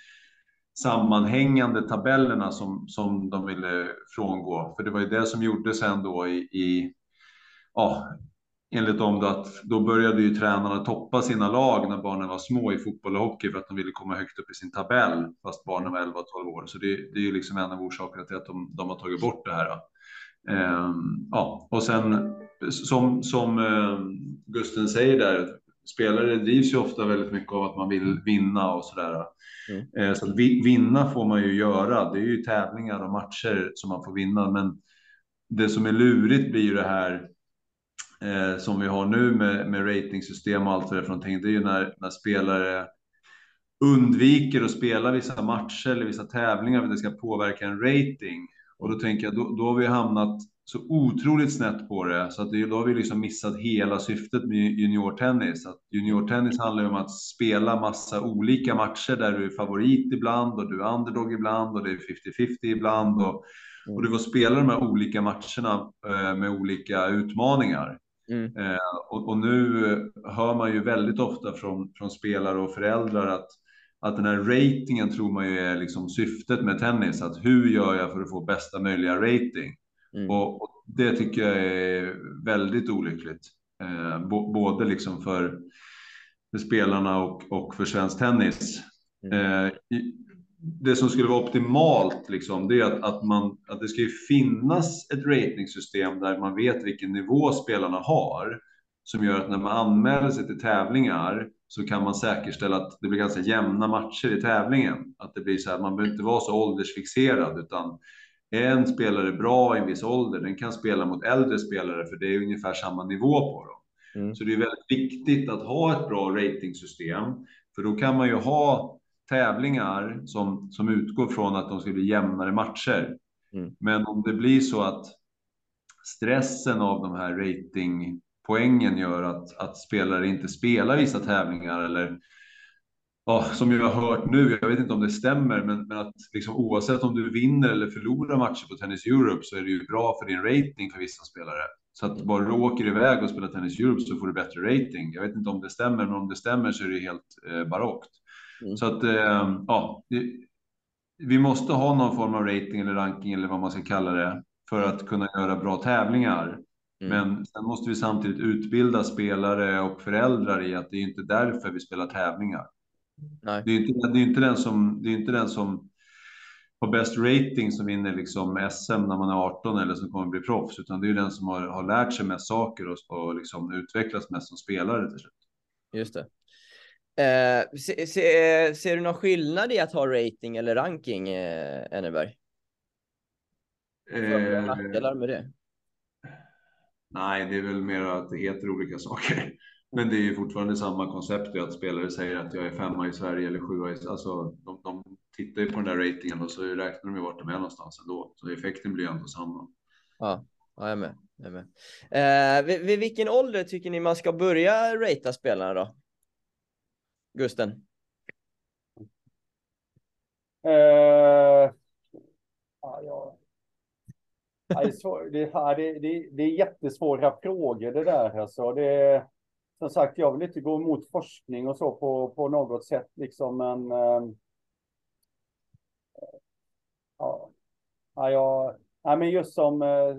sammanhängande tabellerna som, som de ville frångå. För det var ju det som gjordes sen då i, i ja, enligt dem då att då började ju tränarna toppa sina lag när barnen var små i fotboll och hockey för att de ville komma högt upp i sin tabell fast barnen var 11-12 år. Så det, det är ju liksom en av orsakerna till att de, de har tagit bort det här. Um, ja, och sen som, som um, Gusten säger där, spelare drivs ju ofta väldigt mycket av att man vill vinna och sådär. Mm. Uh, så vinna får man ju göra. Det är ju tävlingar och matcher som man får vinna, men det som är lurigt blir ju det här eh, som vi har nu med, med ratingsystem och allt det där för någonting, det är ju när, när spelare undviker att spela vissa matcher eller vissa tävlingar för att det ska påverka en rating. Och då tänker jag, då, då har vi hamnat så otroligt snett på det så att det, då har vi liksom missat hela syftet med juniortennis. Att juniortennis handlar ju om att spela massa olika matcher där du är favorit ibland och du är underdog ibland och det är 50-50 ibland och, och du får spela de här olika matcherna eh, med olika utmaningar. Mm. Eh, och, och, nu hör man ju väldigt ofta från, från spelare och föräldrar att, att den här ratingen tror man ju är liksom syftet med tennis. Att hur gör jag för att få bästa möjliga rating? Mm. Och, och, det tycker jag är väldigt olyckligt. Eh, både liksom för, för spelarna och, och för svensk tennis. Mm. Eh, det som skulle vara optimalt, liksom, det är att, att, man, att det ska finnas ett ratingsystem där man vet vilken nivå spelarna har, som gör att när man anmäler sig till tävlingar så kan man säkerställa att det blir ganska jämna matcher i tävlingen. Att det blir så här, man behöver inte vara så åldersfixerad, utan en spelare bra i en viss ålder, den kan spela mot äldre spelare, för det är ungefär samma nivå på dem. Mm. Så det är väldigt viktigt att ha ett bra ratingsystem, för då kan man ju ha tävlingar som, som utgår från att de ska bli jämnare matcher. Mm. Men om det blir så att stressen av de här ratingpoängen gör att, att spelare inte spelar vissa tävlingar eller ja, som jag har hört nu, jag vet inte om det stämmer, men, men att liksom, oavsett om du vinner eller förlorar matcher på Tennis Europe så är det ju bra för din rating för vissa spelare. Så att bara du åker iväg och spelar Tennis Europe så får du bättre rating. Jag vet inte om det stämmer, men om det stämmer så är det helt eh, barockt. Mm. Så att, eh, ja, vi måste ha någon form av rating eller ranking eller vad man ska kalla det för att kunna göra bra tävlingar. Mm. Men sen måste vi samtidigt utbilda spelare och föräldrar i att det är inte därför vi spelar tävlingar. Nej. Det är inte, det är inte den som, det är inte den som har bäst rating som vinner liksom SM när man är 18 eller som kommer bli proffs, utan det är den som har, har lärt sig mest saker och, och liksom utvecklats mest som spelare till slut. Just det. Eh, se, se, ser du någon skillnad i att ha rating eller ranking, eh, Enneberg? Eh, nackdelar med det? Nej, det är väl mer att det heter olika saker. Men det är ju fortfarande samma koncept, att spelare säger att jag är femma i Sverige eller sjua i Alltså, de, de tittar ju på den där ratingen och så räknar de ju vart de är någonstans ändå. Så effekten blir ändå samma. Ja, ja jag är med. Jag är med. Eh, vid, vid, vilken ålder tycker ni man ska börja ratea spelarna då? Gusten? Eh, ja, ja. Det, är svår, det, det, det, det är jättesvåra frågor det där. Alltså. Det, som sagt, jag vill inte gå emot forskning och så på, på något sätt, liksom, men... Eh, ja, ja, jag, ja, men just som, eh,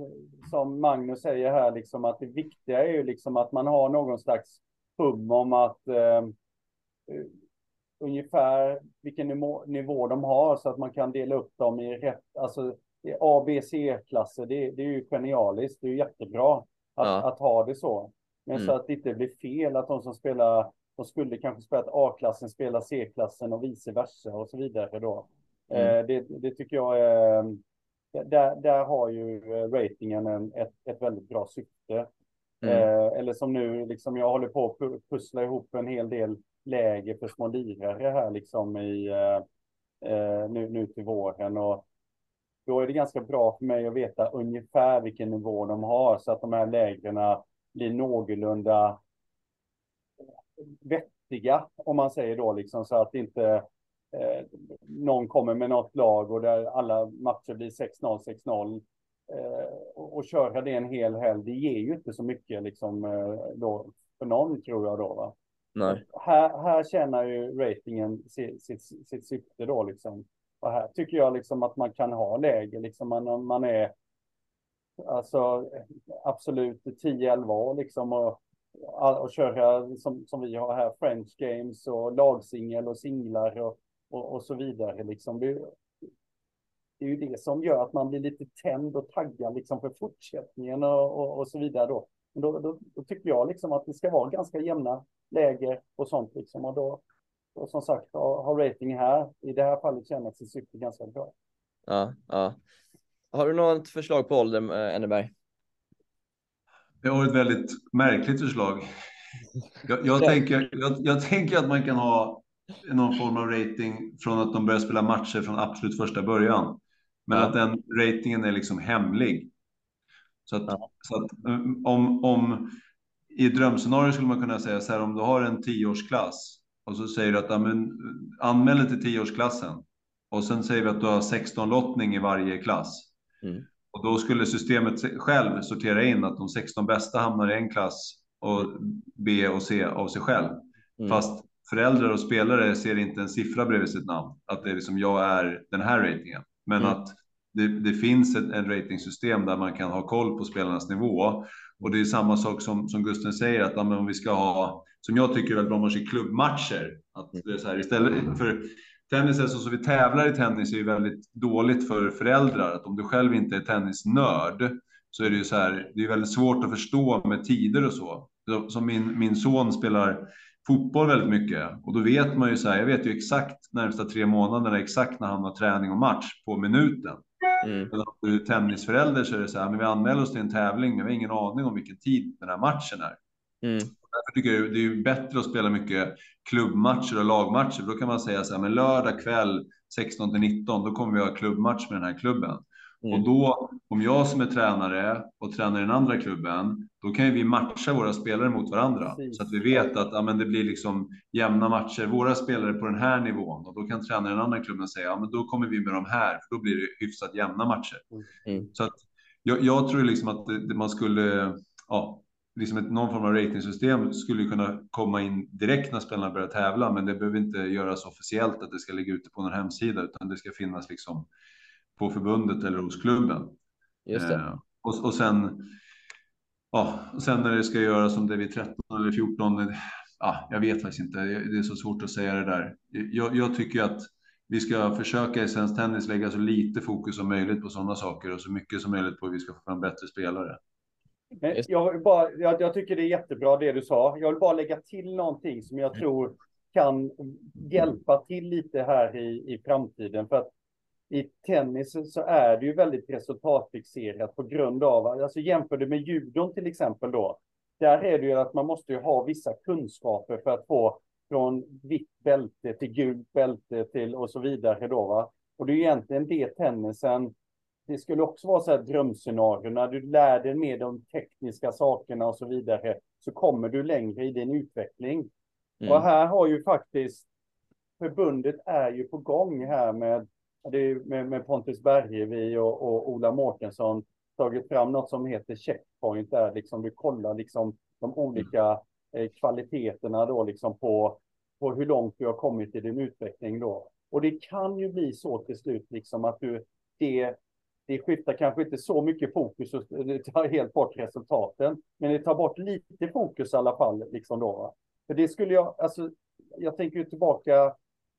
som Magnus säger här, liksom, att det viktiga är ju liksom att man har någon slags hum om att eh, ungefär vilken nivå, nivå de har så att man kan dela upp dem i rätt, alltså A, B, C-klasser. Det, det, är ju genialiskt, det är ju jättebra att, ja. att ha det så. Men mm. så att det inte blir fel att de som spelar, de skulle kanske spela A-klassen spelar C-klassen och vice versa och så vidare då. Mm. Eh, det, det, tycker jag är, där, där har ju eh, ratingen en, ett, ett väldigt bra syfte. Mm. Eh, eller som nu, liksom jag håller på att pussla ihop en hel del läger för små lirare här liksom i, eh, eh, nu, nu till våren. Och då är det ganska bra för mig att veta ungefär vilken nivå de har så att de här lägren blir någorlunda vettiga, om man säger då, liksom, så att inte eh, någon kommer med något lag och där alla matcher blir 6-0, 6-0 eh, och, och köra det en hel helg, det ger ju inte så mycket liksom, eh, då, för någon, tror jag då. Va? Nej. Här, här tjänar ju ratingen sitt, sitt, sitt syfte då, liksom. Och här tycker jag liksom att man kan ha läge, liksom man, man är Alltså absolut 10-11 år liksom och, och köra som, som vi har här French Games och lagsingel och singlar och, och, och så vidare liksom. Det, det, är ju det som gör att man blir lite tänd och taggad liksom för fortsättningen och, och, och så vidare då. Men då, då, då, tycker jag liksom att det ska vara ganska jämna läger och sånt liksom och då, och som sagt har rating här i det här fallet känner sitt syfte ganska bra. Ja, ja. Har du något förslag på ålder, eh, Enneberg? Jag har ett väldigt märkligt förslag. Jag, jag tänker, jag, jag, tänker att man kan ha någon form av rating från att de börjar spela matcher från absolut första början. Men ja. att den ratingen är liksom hemlig. Så att, ja. så att eh, om, om i drömscenario skulle man kunna säga så här, om du har en tioårsklass och så säger du att ja, men, anmäl dig till tioårsklassen och sen säger vi att du har 16 lottning i varje klass. Mm. Och då skulle systemet själv sortera in att de 16 bästa hamnar i en klass och B och C av sig själv. Mm. Fast föräldrar och spelare ser inte en siffra bredvid sitt namn. Att det är liksom jag är den här ratingen. Men mm. att det, det finns ett en ratingsystem där man kan ha koll på spelarnas nivå. Och det är samma sak som, som Gusten säger att om vi ska ha, som jag tycker är väldigt bra, man klubbmatcher. Att det är så här, istället för tennis är så, så vi tävlar i tennis är ju väldigt dåligt för föräldrar. Att om du själv inte är tennisnörd så är det ju så här, det är väldigt svårt att förstå med tider och så. Som min, min son spelar fotboll väldigt mycket och då vet man ju så här, jag vet ju exakt närmsta tre månaderna exakt när han har träning och match på minuten. Mm. Men om du är tennisförälder så är det så här, men vi anmäler oss till en tävling, men vi har ingen aning om vilken tid den här matchen är. Mm. Därför tycker jag det är bättre att spela mycket klubbmatcher och lagmatcher. Då kan man säga så här, men lördag kväll 16 till 19, då kommer vi ha klubbmatch med den här klubben. Mm. Och då, om jag som är tränare och tränar i den andra klubben, då kan ju vi matcha våra spelare mot varandra. Precis. Så att vi vet att ja, men det blir liksom jämna matcher. Våra spelare på den här nivån och då kan tränaren i den andra klubben säga, ja men då kommer vi med de här, för då blir det hyfsat jämna matcher. Mm. Så att jag, jag tror liksom att det, det man skulle, ja, liksom ett, någon form av ratingsystem skulle kunna komma in direkt när spelarna börjar tävla, men det behöver inte göras officiellt att det ska ligga ute på någon hemsida, utan det ska finnas liksom på förbundet eller hos klubben. Just det. Eh, och, och sen, ja, och sen när det ska göras som det är vid 13 eller 14, ja, jag vet faktiskt inte. Det är så svårt att säga det där. Jag, jag tycker att vi ska försöka i svensk tennis lägga så lite fokus som möjligt på sådana saker och så mycket som möjligt på hur vi ska få fram bättre spelare. Jag, bara, jag, jag, tycker det är jättebra det du sa. Jag vill bara lägga till någonting som jag tror kan hjälpa till lite här i, i framtiden. För att i tennis så är det ju väldigt resultatfixerat på grund av, alltså jämför det med judon till exempel då. Där är det ju att man måste ju ha vissa kunskaper för att få från vitt bälte till gult bälte till och så vidare då va. Och det är egentligen det tennisen, det skulle också vara så här drömscenario, när du lär dig mer de tekniska sakerna och så vidare, så kommer du längre i din utveckling. Mm. Och här har ju faktiskt förbundet är ju på gång här med, med, med Pontus Bergevi och, och Ola Mårtensson tagit fram något som heter checkpoint där liksom du kollar liksom de olika eh, kvaliteterna då liksom på, på hur långt du har kommit i din utveckling då. Och det kan ju bli så till slut liksom att du det det skiftar kanske inte så mycket fokus och det tar helt bort resultaten. Men det tar bort lite fokus i alla fall. Liksom då. För det skulle jag, alltså, jag tänker ju tillbaka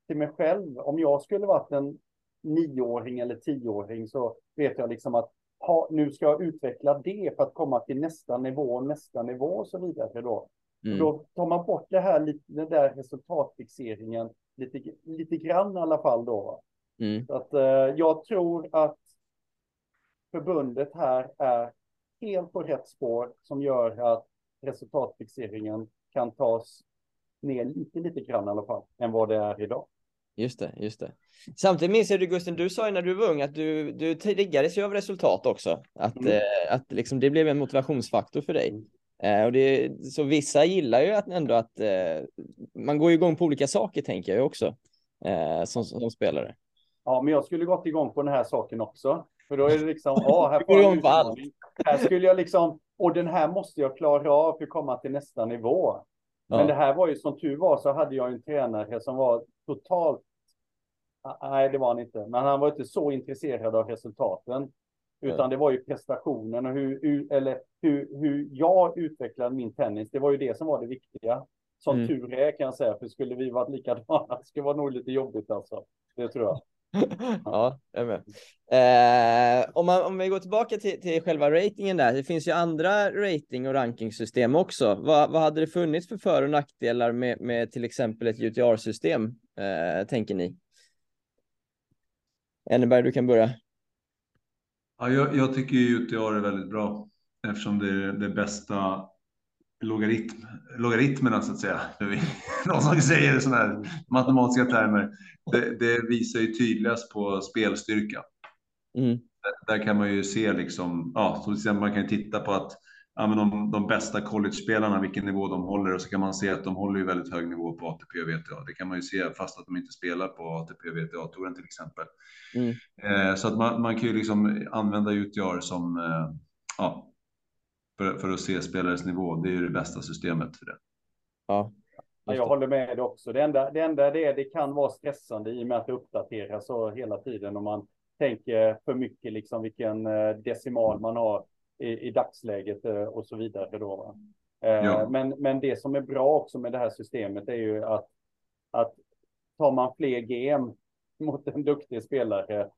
till mig själv. Om jag skulle varit en nioåring eller tioåring så vet jag liksom att ha, nu ska jag utveckla det för att komma till nästa nivå, nästa nivå och så vidare. Då, mm. då tar man bort det här, den där resultatfixeringen lite, lite grann i alla fall. Då. Mm. Så att, eh, jag tror att förbundet här är helt på rätt spår som gör att resultatfixeringen kan tas ner lite, lite grann i alla fall än vad det är idag. Just det, just det. Samtidigt minns jag du Gusten, du sa ju när du var ung att du, du triggades ju av resultat också. Att, mm. eh, att liksom det blev en motivationsfaktor för dig. Mm. Eh, och det, så vissa gillar ju att ändå att eh, man går igång på olika saker tänker jag också eh, som, som spelare. Ja, men jag skulle gått igång på den här saken också. För då är det liksom, ja, här får jag utmaning. Här skulle jag liksom, och den här måste jag klara av för att komma till nästa nivå. Ja. Men det här var ju som tur var så hade jag en tränare som var totalt, nej det var han inte, men han var inte så intresserad av resultaten. Utan det var ju prestationen och hur, eller hur, hur jag utvecklade min tennis. Det var ju det som var det viktiga. Som mm. tur är kan jag säga, för skulle vi varit likadana, det skulle vara nog lite jobbigt alltså. Det tror jag. ja, jag med. Eh, om, man, om vi går tillbaka till, till själva ratingen där, det finns ju andra rating och rankingsystem också. Vad, vad hade det funnits för för och nackdelar med, med till exempel ett UTR-system, eh, tänker ni? Enneberg, du kan börja. Ja, jag, jag tycker UTR är väldigt bra eftersom det är det bästa logaritm, logaritmerna så att säga. Någon som säger sådana här matematiska termer. Det, det, visar ju tydligast på spelstyrka. Mm. Där, där, kan man ju se liksom, ja, så till exempel man kan titta på att ja, men de, de bästa college-spelarna, vilken nivå de håller och så kan man se att de håller ju väldigt hög nivå på ATP och VTA. Det kan man ju se fast att de inte spelar på ATP och VTA-touren till exempel. Mm. Eh, så att man, man kan ju liksom använda UTR som eh, ja, för, för att se spelares nivå. Det är ju det bästa systemet för det. Ja. Ja, jag håller med dig också. Det enda, det enda det är, det kan vara stressande i och med att det uppdateras så hela tiden om man tänker för mycket liksom vilken eh, decimal man har i, i dagsläget eh, och så vidare då. Eh, ja. Men, men det som är bra också med det här systemet är ju att, att tar man fler game mot en duktig spelare,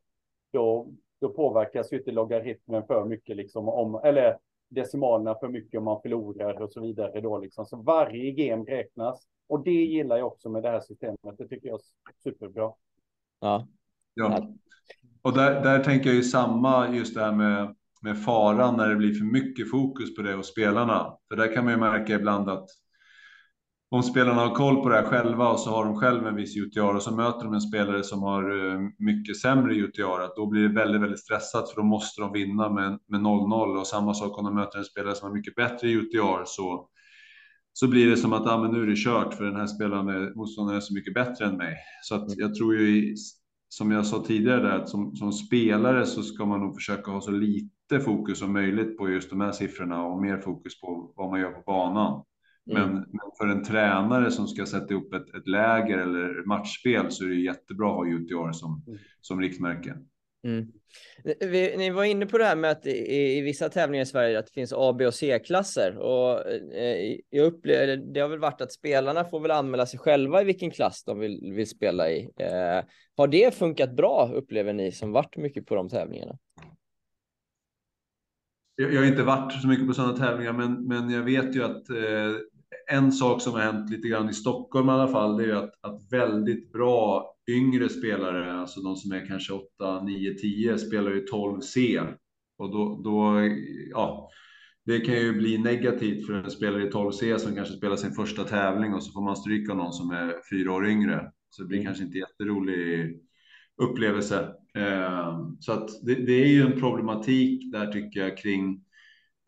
då, då påverkas ju inte logaritmen för mycket liksom om, eller decimalerna för mycket om man förlorar och så vidare då liksom. Så varje game räknas. Och det gillar jag också med det här systemet. Det tycker jag är superbra. Ja. Ja. Och där, där tänker jag ju samma just det här med, med faran när det blir för mycket fokus på det hos spelarna. För där kan man ju märka ibland att om spelarna har koll på det här själva och så har de själv en viss UTR och så möter de en spelare som har eh, mycket sämre UTR, att då blir det väldigt, väldigt stressat för då måste de vinna med 0-0 och samma sak om de möter en spelare som har mycket bättre UTR så, så blir det som att ah, men nu är det kört för den här spelaren, motståndaren är så mycket bättre än mig. Så att jag tror ju, som jag sa tidigare, där, att som, som spelare så ska man nog försöka ha så lite fokus som möjligt på just de här siffrorna och mer fokus på vad man gör på banan. Men, mm. men, för en tränare som ska sätta upp ett, ett läger eller matchspel så är det jättebra att ha UTR som, mm. som riktmärke. Mm. Vi, ni var inne på det här med att i, i vissa tävlingar i Sverige att det finns A, B och C-klasser och eh, jag upplever det har väl varit att spelarna får väl anmäla sig själva i vilken klass de vill, vill spela i. Eh, har det funkat bra upplever ni som varit mycket på de tävlingarna? Jag, jag har inte varit så mycket på sådana tävlingar, men, men jag vet ju att eh, en sak som har hänt lite grann i Stockholm i alla fall, det är att, att väldigt bra yngre spelare, alltså de som är kanske 8, 9, 10, spelar ju 12C. Och då, då ja, det kan ju bli negativt för en spelare i 12C som kanske spelar sin första tävling och så får man stryka någon som är fyra år yngre. Så det blir mm. kanske inte jätterolig upplevelse. Eh, så att det, det, är ju en problematik där tycker jag kring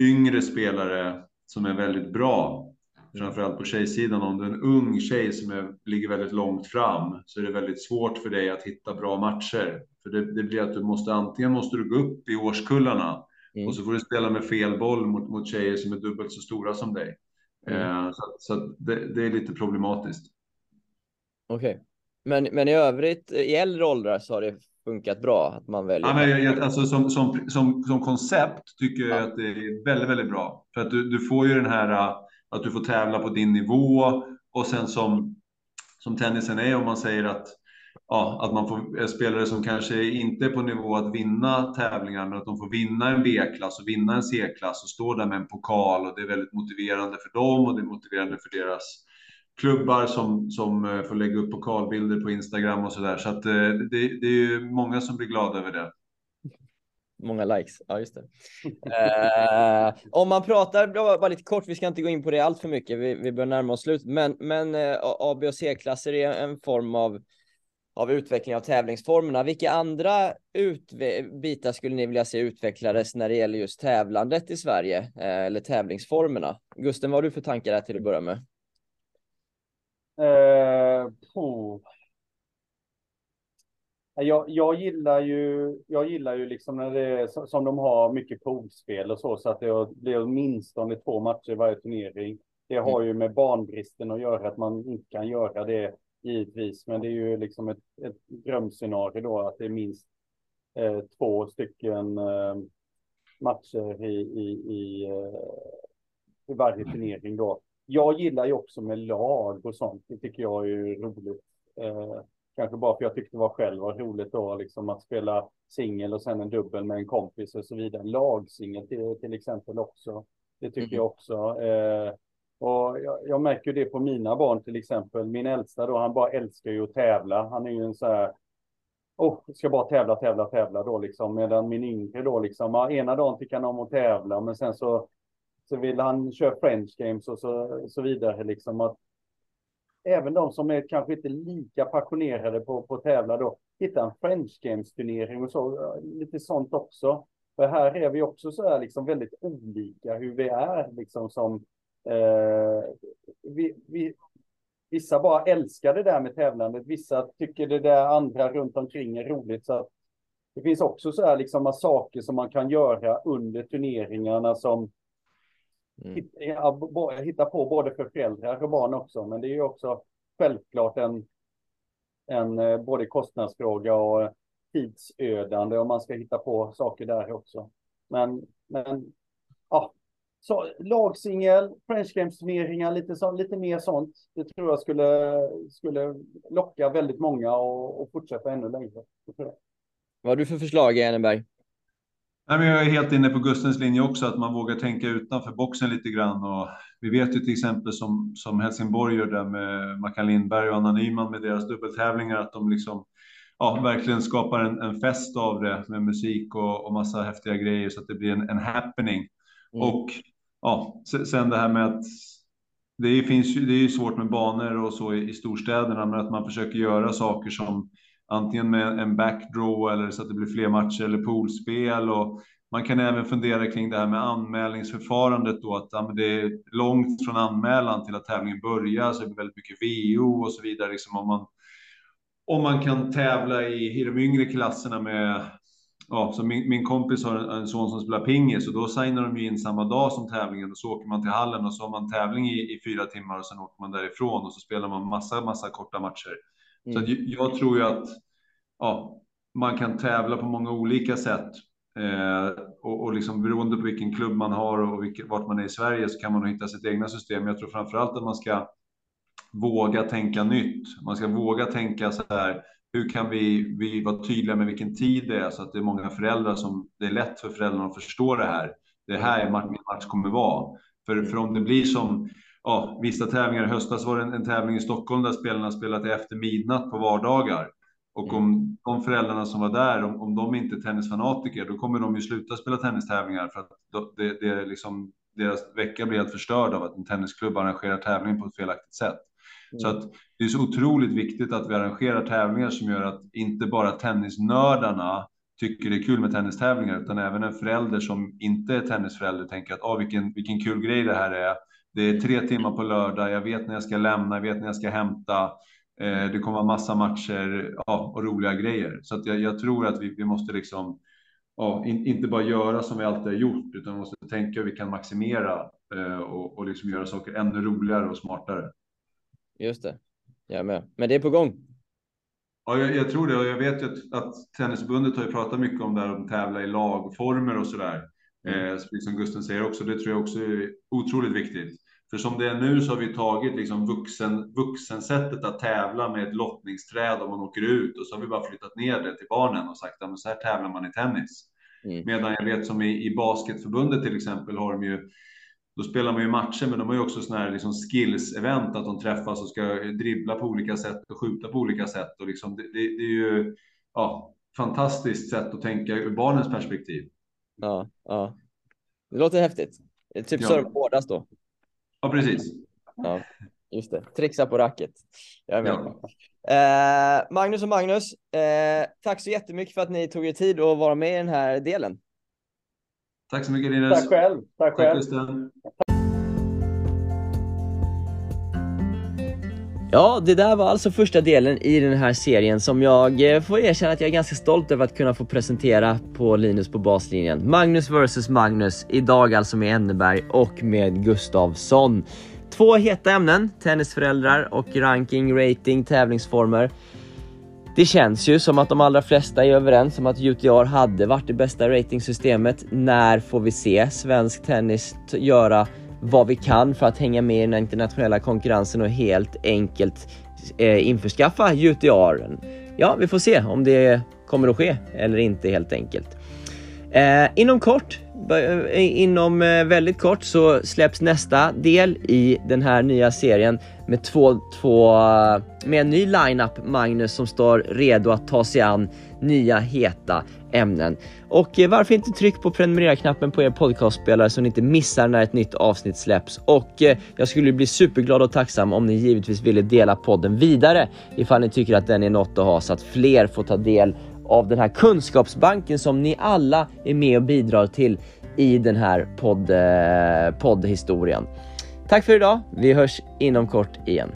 yngre spelare som är väldigt bra. Framförallt på tjejsidan. Om du är en ung tjej som är, ligger väldigt långt fram så är det väldigt svårt för dig att hitta bra matcher. För det, det blir att du måste antingen måste du gå upp i årskullarna mm. och så får du spela med fel boll mot, mot tjejer som är dubbelt så stora som dig. Mm. Eh, så så det, det, är lite problematiskt. Okej, okay. men, men i övrigt i äldre åldrar så har det funkat bra att man väljer. Ja, men jag, alltså, som, som, som, som koncept tycker jag att det är väldigt, väldigt bra för att du, du får ju den här att du får tävla på din nivå och sen som, som tennisen är om man säger att, ja, att man får eh, spelare som kanske inte är på nivå att vinna tävlingar men att de får vinna en B-klass och vinna en C-klass och stå där med en pokal och det är väldigt motiverande för dem och det är motiverande för deras klubbar som, som eh, får lägga upp pokalbilder på Instagram och så där. Så att eh, det, det är ju många som blir glada över det. Många likes, ja just det. eh, om man pratar, bara lite kort, vi ska inte gå in på det allt för mycket, vi, vi börjar närma oss slut, men, men eh, A, B och C-klasser är en form av, av utveckling av tävlingsformerna. Vilka andra bitar skulle ni vilja se utvecklades när det gäller just tävlandet i Sverige, eh, eller tävlingsformerna? Gusten, vad har du för tankar där till att börja med? Eh, jag, jag, gillar ju, jag gillar ju liksom när det är som de har mycket poolspel och så, så att det blir åtminstone två matcher i varje turnering. Det har ju med banbristen att göra, att man inte kan göra det givetvis, men det är ju liksom ett, ett drömscenario då, att det är minst eh, två stycken eh, matcher i, i, i, eh, i varje turnering då. Jag gillar ju också med lag och sånt, det tycker jag är roligt. Kanske bara för jag tyckte det var själv var roligt då, liksom att spela singel och sen en dubbel med en kompis och så vidare. Lagsingel till, till exempel också. Det tycker mm. jag också. Eh, och jag, jag, märker det på mina barn till exempel. Min äldsta då, han bara älskar ju att tävla. Han är ju en så här, oh, ska bara tävla, tävla, tävla då liksom. Medan min yngre då liksom, ja, ena dagen tycker han om att tävla, men sen så, så vill han köra French games och så, så vidare liksom. Att även de som är kanske inte lika passionerade på, på att tävla då, hitta en French Games-turnering och så, lite sånt också. För här är vi också så här liksom väldigt olika hur vi är liksom som eh, vi, vi, Vissa bara älskar det där med tävlandet, vissa tycker det där andra runt omkring är roligt. Så att det finns också så här liksom saker som man kan göra under turneringarna som Mm. Hitta på både för föräldrar och barn också, men det är ju också självklart en, en eh, både kostnadsfråga och tidsödande om man ska hitta på saker där också. Men, men ja, så, lagsingel, French Games-turneringar, lite, så, lite mer sånt. Det tror jag skulle, skulle locka väldigt många och, och fortsätta ännu längre. Vad har du för förslag, Enneberg? Nej, men jag är helt inne på Gustens linje också, att man vågar tänka utanför boxen lite grann. Och vi vet ju till exempel som, som Helsingborg gör där med Mackan Lindberg och Anna Nyman med deras dubbeltävlingar, att de liksom ja, verkligen skapar en, en fest av det med musik och, och massa häftiga grejer så att det blir en, en happening. Mm. Och ja, sen det här med att det finns det är ju svårt med banor och så i, i storstäderna, men att man försöker göra saker som antingen med en backdraw eller så att det blir fler matcher eller poolspel. Och man kan även fundera kring det här med anmälningsförfarandet då, att ja, det är långt från anmälan till att tävlingen börjar, så det blir väldigt mycket VO och så vidare. Liksom om, man, om man kan tävla i, i de yngre klasserna med Ja, så min, min kompis har en, en, son som spelar pingis och då signar de ju in samma dag som tävlingen och så åker man till hallen och så har man tävling i, i fyra timmar och sen åker man därifrån och så spelar man massa, massa korta matcher. Mm. Så att jag tror ju att ja, man kan tävla på många olika sätt. Eh, och, och liksom beroende på vilken klubb man har och vilket, vart man är i Sverige så kan man nog hitta sitt egna system. Jag tror framför allt att man ska våga tänka nytt. Man ska våga tänka så här. Hur kan vi, vi vara tydliga med vilken tid det är så att det är många föräldrar som det är lätt för föräldrarna att förstå det här. Det här är min match kommer vara. För, för om det blir som ja, vissa tävlingar. I höstas var det en, en tävling i Stockholm där spelarna spelade efter midnatt på vardagar. Och om de föräldrarna som var där, om, om de inte är tennisfanatiker, då kommer de ju sluta spela tennistävlingar för att det, det är liksom, deras vecka blir helt förstörd av att en tennisklubb arrangerar tävling på ett felaktigt sätt. Mm. Så att det är så otroligt viktigt att vi arrangerar tävlingar som gör att inte bara tennisnördarna tycker det är kul med tennistävlingar, utan även en förälder som inte är tennisförälder tänker att ah, vilken, vilken kul grej det här är. Det är tre timmar på lördag, jag vet när jag ska lämna, jag vet när jag ska hämta. Eh, det kommer vara massa matcher ja, och roliga grejer. Så jag, jag tror att vi, vi måste liksom, ja, in, inte bara göra som vi alltid har gjort, utan måste tänka hur vi kan maximera eh, och, och liksom göra saker ännu roligare och smartare. Just det, jag med. Men det är på gång. Ja, jag, jag tror det och jag vet ju att, att Tennisförbundet har ju pratat mycket om det här om tävla i lagformer och sådär. Mm. Eh, som Gusten säger också, det tror jag också är otroligt viktigt. För som det är nu så har vi tagit liksom vuxen, vuxensättet att tävla med ett lottningsträd om man åker ut och så har vi bara flyttat ner det till barnen och sagt att så här tävlar man i tennis. Mm. Medan jag vet som i, i basketförbundet till exempel har de ju då spelar man ju matcher, men de har ju också sådana här liksom skills-event, att de träffas och ska dribbla på olika sätt och skjuta på olika sätt. Och liksom det, det, det är ju ja, fantastiskt sätt att tänka ur barnens perspektiv. Ja, ja. Det låter häftigt. Typ ja. serva hårdast då. Ja, precis. Ja, just det. Trixa på racket. Jag ja. eh, Magnus och Magnus, eh, tack så jättemycket för att ni tog er tid att vara med i den här delen. Tack så mycket Linus. Tack själv. Tack, Tack Ja, det där var alltså första delen i den här serien som jag eh, får erkänna att jag är ganska stolt över att kunna få presentera på Linus på baslinjen. Magnus vs Magnus, idag alltså med Enneberg och med Gustavsson. Två heta ämnen, tennisföräldrar och ranking, rating, tävlingsformer. Det känns ju som att de allra flesta är överens om att UTR hade varit det bästa ratingsystemet. När får vi se svensk tennis göra vad vi kan för att hänga med i den internationella konkurrensen och helt enkelt eh, införskaffa UTR? Ja, vi får se om det kommer att ske eller inte helt enkelt. Eh, inom kort eh, inom eh, väldigt kort så släpps nästa del i den här nya serien med två, två eh, med en ny lineup Magnus som står redo att ta sig an nya heta ämnen. Och eh, varför inte tryck på prenumerera-knappen på er podcastspelare så ni inte missar när ett nytt avsnitt släpps. Och eh, jag skulle bli superglad och tacksam om ni givetvis ville dela podden vidare ifall ni tycker att den är något att ha så att fler får ta del av den här kunskapsbanken som ni alla är med och bidrar till i den här podd, eh, poddhistorien. Tack för idag. Vi hörs inom kort igen.